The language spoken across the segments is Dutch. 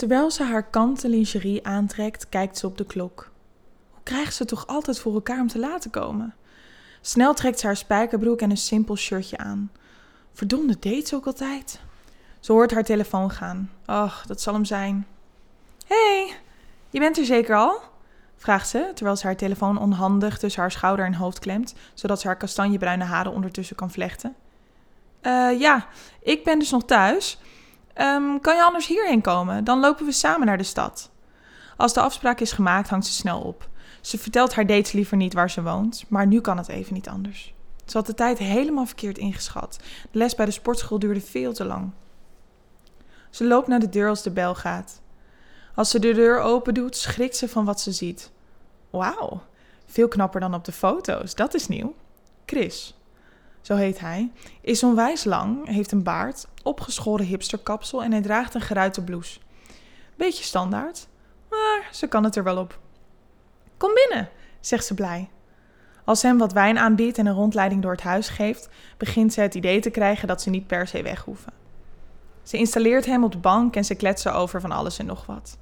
Terwijl ze haar kanten lingerie aantrekt, kijkt ze op de klok. Hoe krijgt ze toch altijd voor elkaar om te laten komen? Snel trekt ze haar spijkerbroek en een simpel shirtje aan. Verdomde deed ze ook altijd. Ze hoort haar telefoon gaan. Ach, dat zal hem zijn. hey, je bent er zeker al? vraagt ze, terwijl ze haar telefoon onhandig tussen haar schouder en hoofd klemt, zodat ze haar kastanjebruine haren ondertussen kan vlechten. Uh, ja, ik ben dus nog thuis. Um, kan je anders hierheen komen? Dan lopen we samen naar de stad. Als de afspraak is gemaakt, hangt ze snel op. Ze vertelt haar dates liever niet waar ze woont, maar nu kan het even niet anders. Ze had de tijd helemaal verkeerd ingeschat. De les bij de sportschool duurde veel te lang. Ze loopt naar de deur als de bel gaat. Als ze de deur open doet, schrikt ze van wat ze ziet. Wauw, veel knapper dan op de foto's, dat is nieuw. Chris, zo heet hij, is onwijs lang, heeft een baard, opgeschoren hipsterkapsel en hij draagt een geruite blouse. Beetje standaard, maar ze kan het er wel op. Kom binnen, zegt ze blij. Als ze hem wat wijn aanbiedt en een rondleiding door het huis geeft, begint ze het idee te krijgen dat ze niet per se weg hoeven. Ze installeert hem op de bank en ze kletsen over van alles en nog wat.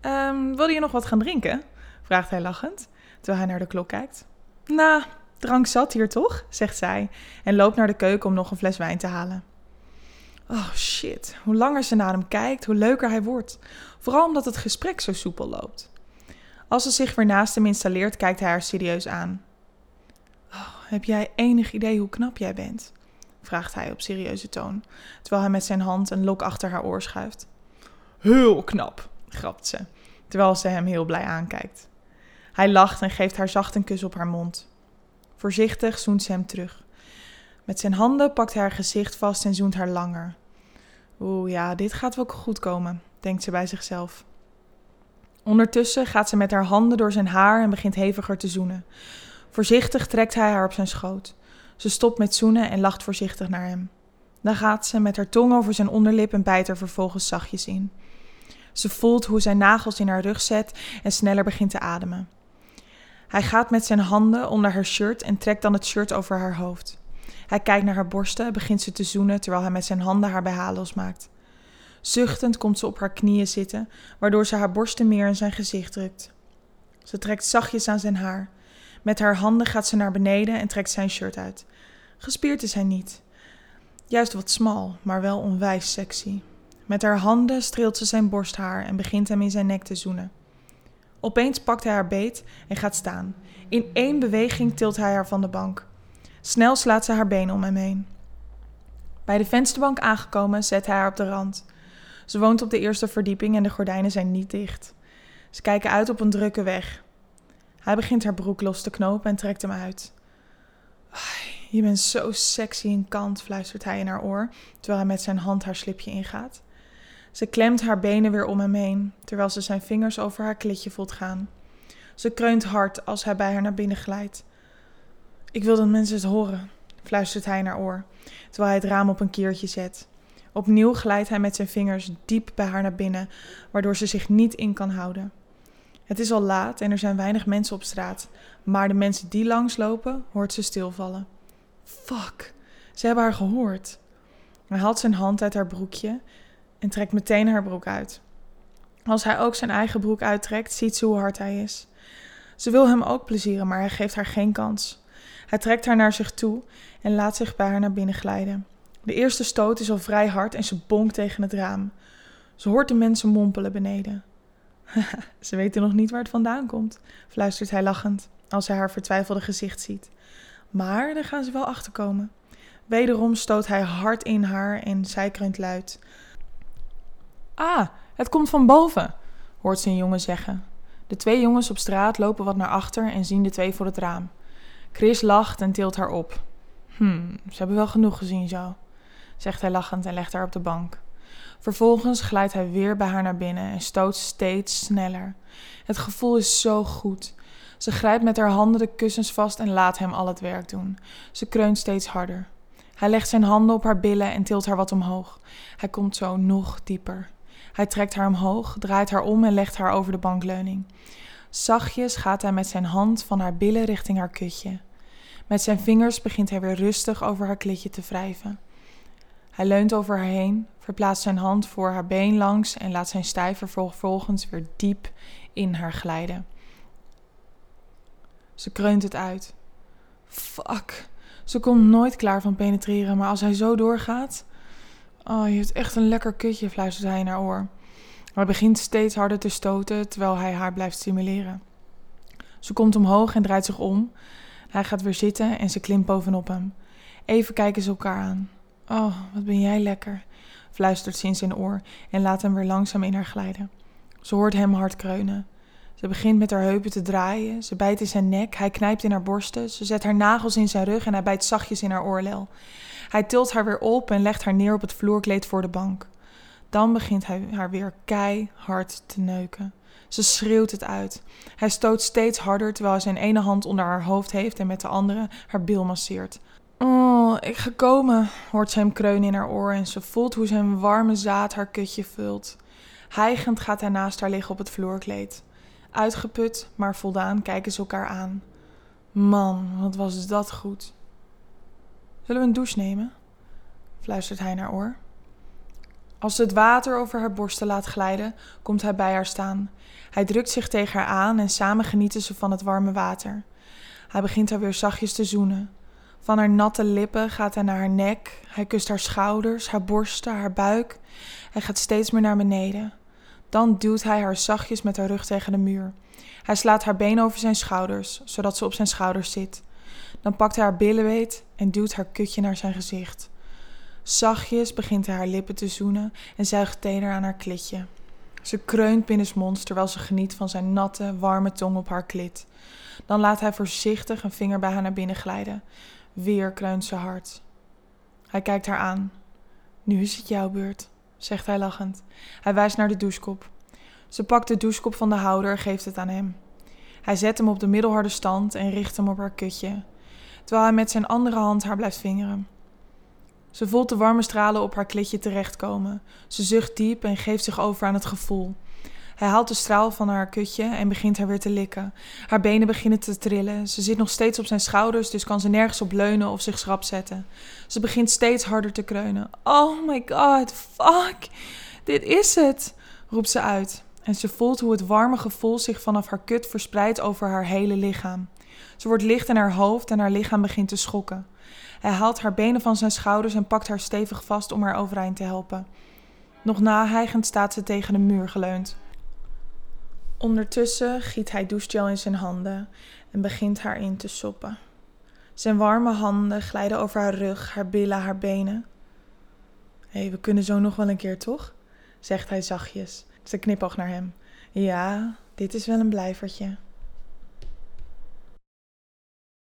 Um, wil je nog wat gaan drinken? vraagt hij lachend, terwijl hij naar de klok kijkt. Nou, drank zat hier toch? zegt zij en loopt naar de keuken om nog een fles wijn te halen. Oh shit, hoe langer ze naar hem kijkt, hoe leuker hij wordt. Vooral omdat het gesprek zo soepel loopt. Als ze zich weer naast hem installeert, kijkt hij haar serieus aan. Oh, heb jij enig idee hoe knap jij bent? vraagt hij op serieuze toon, terwijl hij met zijn hand een lok achter haar oor schuift. Heel knap, grapt ze, terwijl ze hem heel blij aankijkt. Hij lacht en geeft haar zacht een kus op haar mond. Voorzichtig zoent ze hem terug. Met zijn handen pakt hij haar gezicht vast en zoent haar langer. Oeh ja, dit gaat wel goed komen, denkt ze bij zichzelf. Ondertussen gaat ze met haar handen door zijn haar en begint heviger te zoenen. Voorzichtig trekt hij haar op zijn schoot. Ze stopt met zoenen en lacht voorzichtig naar hem. Dan gaat ze met haar tong over zijn onderlip en bijt er vervolgens zachtjes in. Ze voelt hoe zijn nagels in haar rug zet en sneller begint te ademen. Hij gaat met zijn handen onder haar shirt en trekt dan het shirt over haar hoofd. Hij kijkt naar haar borsten, begint ze te zoenen terwijl hij met zijn handen haar BH losmaakt. Zuchtend komt ze op haar knieën zitten, waardoor ze haar borsten meer in zijn gezicht drukt. Ze trekt zachtjes aan zijn haar. Met haar handen gaat ze naar beneden en trekt zijn shirt uit. Gespierd is hij niet. Juist wat smal, maar wel onwijs sexy. Met haar handen streelt ze zijn borsthaar en begint hem in zijn nek te zoenen. Opeens pakt hij haar beet en gaat staan. In één beweging tilt hij haar van de bank. Snel slaat ze haar benen om hem heen. Bij de vensterbank aangekomen zet hij haar op de rand. Ze woont op de eerste verdieping en de gordijnen zijn niet dicht. Ze kijken uit op een drukke weg. Hij begint haar broek los te knopen en trekt hem uit. Je bent zo sexy en kant, fluistert hij in haar oor, terwijl hij met zijn hand haar slipje ingaat. Ze klemt haar benen weer om hem heen, terwijl ze zijn vingers over haar klitje voelt gaan. Ze kreunt hard als hij bij haar naar binnen glijdt. Ik wil dat mensen het horen, fluistert hij in haar oor, terwijl hij het raam op een keertje zet. Opnieuw glijdt hij met zijn vingers diep bij haar naar binnen, waardoor ze zich niet in kan houden. Het is al laat en er zijn weinig mensen op straat, maar de mensen die langslopen, hoort ze stilvallen. Fuck, ze hebben haar gehoord. Hij haalt zijn hand uit haar broekje en trekt meteen haar broek uit. Als hij ook zijn eigen broek uittrekt, ziet ze hoe hard hij is. Ze wil hem ook plezieren, maar hij geeft haar geen kans. Hij trekt haar naar zich toe en laat zich bij haar naar binnen glijden. De eerste stoot is al vrij hard en ze bonkt tegen het raam. Ze hoort de mensen mompelen beneden. ze weten nog niet waar het vandaan komt, fluistert hij lachend als hij haar vertwijfelde gezicht ziet. Maar daar gaan ze wel achter komen. Wederom stoot hij hard in haar en zij kreunt luid. Ah, het komt van boven, hoort ze een jongen zeggen. De twee jongens op straat lopen wat naar achter en zien de twee voor het raam. Chris lacht en tilt haar op. Hm, ze hebben wel genoeg gezien zo, zegt hij lachend en legt haar op de bank. Vervolgens glijdt hij weer bij haar naar binnen en stoot steeds sneller. Het gevoel is zo goed. Ze grijpt met haar handen de kussens vast en laat hem al het werk doen. Ze kreunt steeds harder. Hij legt zijn handen op haar billen en tilt haar wat omhoog. Hij komt zo nog dieper. Hij trekt haar omhoog, draait haar om en legt haar over de bankleuning. Zachtjes gaat hij met zijn hand van haar billen richting haar kutje. Met zijn vingers begint hij weer rustig over haar klitje te wrijven. Hij leunt over haar heen, verplaatst zijn hand voor haar been langs en laat zijn stijver vervolgens weer diep in haar glijden. Ze kreunt het uit. Fuck. Ze komt nooit klaar van penetreren, maar als hij zo doorgaat. Oh, je hebt echt een lekker kutje, fluistert hij in haar oor. Hij begint steeds harder te stoten terwijl hij haar blijft stimuleren. Ze komt omhoog en draait zich om. Hij gaat weer zitten en ze klimt bovenop hem. Even kijken ze elkaar aan. Oh, wat ben jij lekker, fluistert ze in zijn oor en laat hem weer langzaam in haar glijden. Ze hoort hem hard kreunen. Ze begint met haar heupen te draaien. Ze bijt in zijn nek. Hij knijpt in haar borsten. Ze zet haar nagels in zijn rug en hij bijt zachtjes in haar oorlel. Hij tilt haar weer op en legt haar neer op het vloerkleed voor de bank. Dan begint hij haar weer keihard te neuken. Ze schreeuwt het uit. Hij stoot steeds harder terwijl hij zijn ene hand onder haar hoofd heeft en met de andere haar bil masseert. Oh, ik ga komen, hoort ze hem kreunen in haar oor en ze voelt hoe zijn warme zaad haar kutje vult. Hijgend gaat hij naast haar liggen op het vloerkleed. Uitgeput, maar voldaan kijken ze elkaar aan. Man, wat was dat goed. Zullen we een douche nemen? fluistert hij naar oor. Als ze het water over haar borsten laat glijden, komt hij bij haar staan. Hij drukt zich tegen haar aan en samen genieten ze van het warme water. Hij begint haar weer zachtjes te zoenen. Van haar natte lippen gaat hij naar haar nek. Hij kust haar schouders, haar borsten, haar buik. Hij gaat steeds meer naar beneden. Dan duwt hij haar zachtjes met haar rug tegen de muur. Hij slaat haar been over zijn schouders, zodat ze op zijn schouders zit. Dan pakt hij haar billenweet en duwt haar kutje naar zijn gezicht. Zachtjes begint hij haar lippen te zoenen en zuigt teder aan haar klitje. Ze kreunt binnensmonds terwijl ze geniet van zijn natte, warme tong op haar klit. Dan laat hij voorzichtig een vinger bij haar naar binnen glijden. Weer kreunt ze hard. Hij kijkt haar aan. Nu is het jouw beurt, zegt hij lachend. Hij wijst naar de douchekop. Ze pakt de douchekop van de houder en geeft het aan hem. Hij zet hem op de middelharde stand en richt hem op haar kutje, terwijl hij met zijn andere hand haar blijft vingeren. Ze voelt de warme stralen op haar klitje terechtkomen. Ze zucht diep en geeft zich over aan het gevoel. Hij haalt de straal van haar kutje en begint haar weer te likken. Haar benen beginnen te trillen. Ze zit nog steeds op zijn schouders, dus kan ze nergens op leunen of zich schrap zetten. Ze begint steeds harder te kreunen. Oh my god, fuck, dit is het, roept ze uit. En ze voelt hoe het warme gevoel zich vanaf haar kut verspreidt over haar hele lichaam. Ze wordt licht in haar hoofd en haar lichaam begint te schokken. Hij haalt haar benen van zijn schouders en pakt haar stevig vast om haar overeind te helpen. Nog nahijgend staat ze tegen de muur geleund. Ondertussen giet hij douchegel in zijn handen en begint haar in te soppen. Zijn warme handen glijden over haar rug, haar billen, haar benen. Hé, hey, we kunnen zo nog wel een keer, toch? zegt hij zachtjes. Ze knipoogt naar hem. Ja, dit is wel een blijvertje.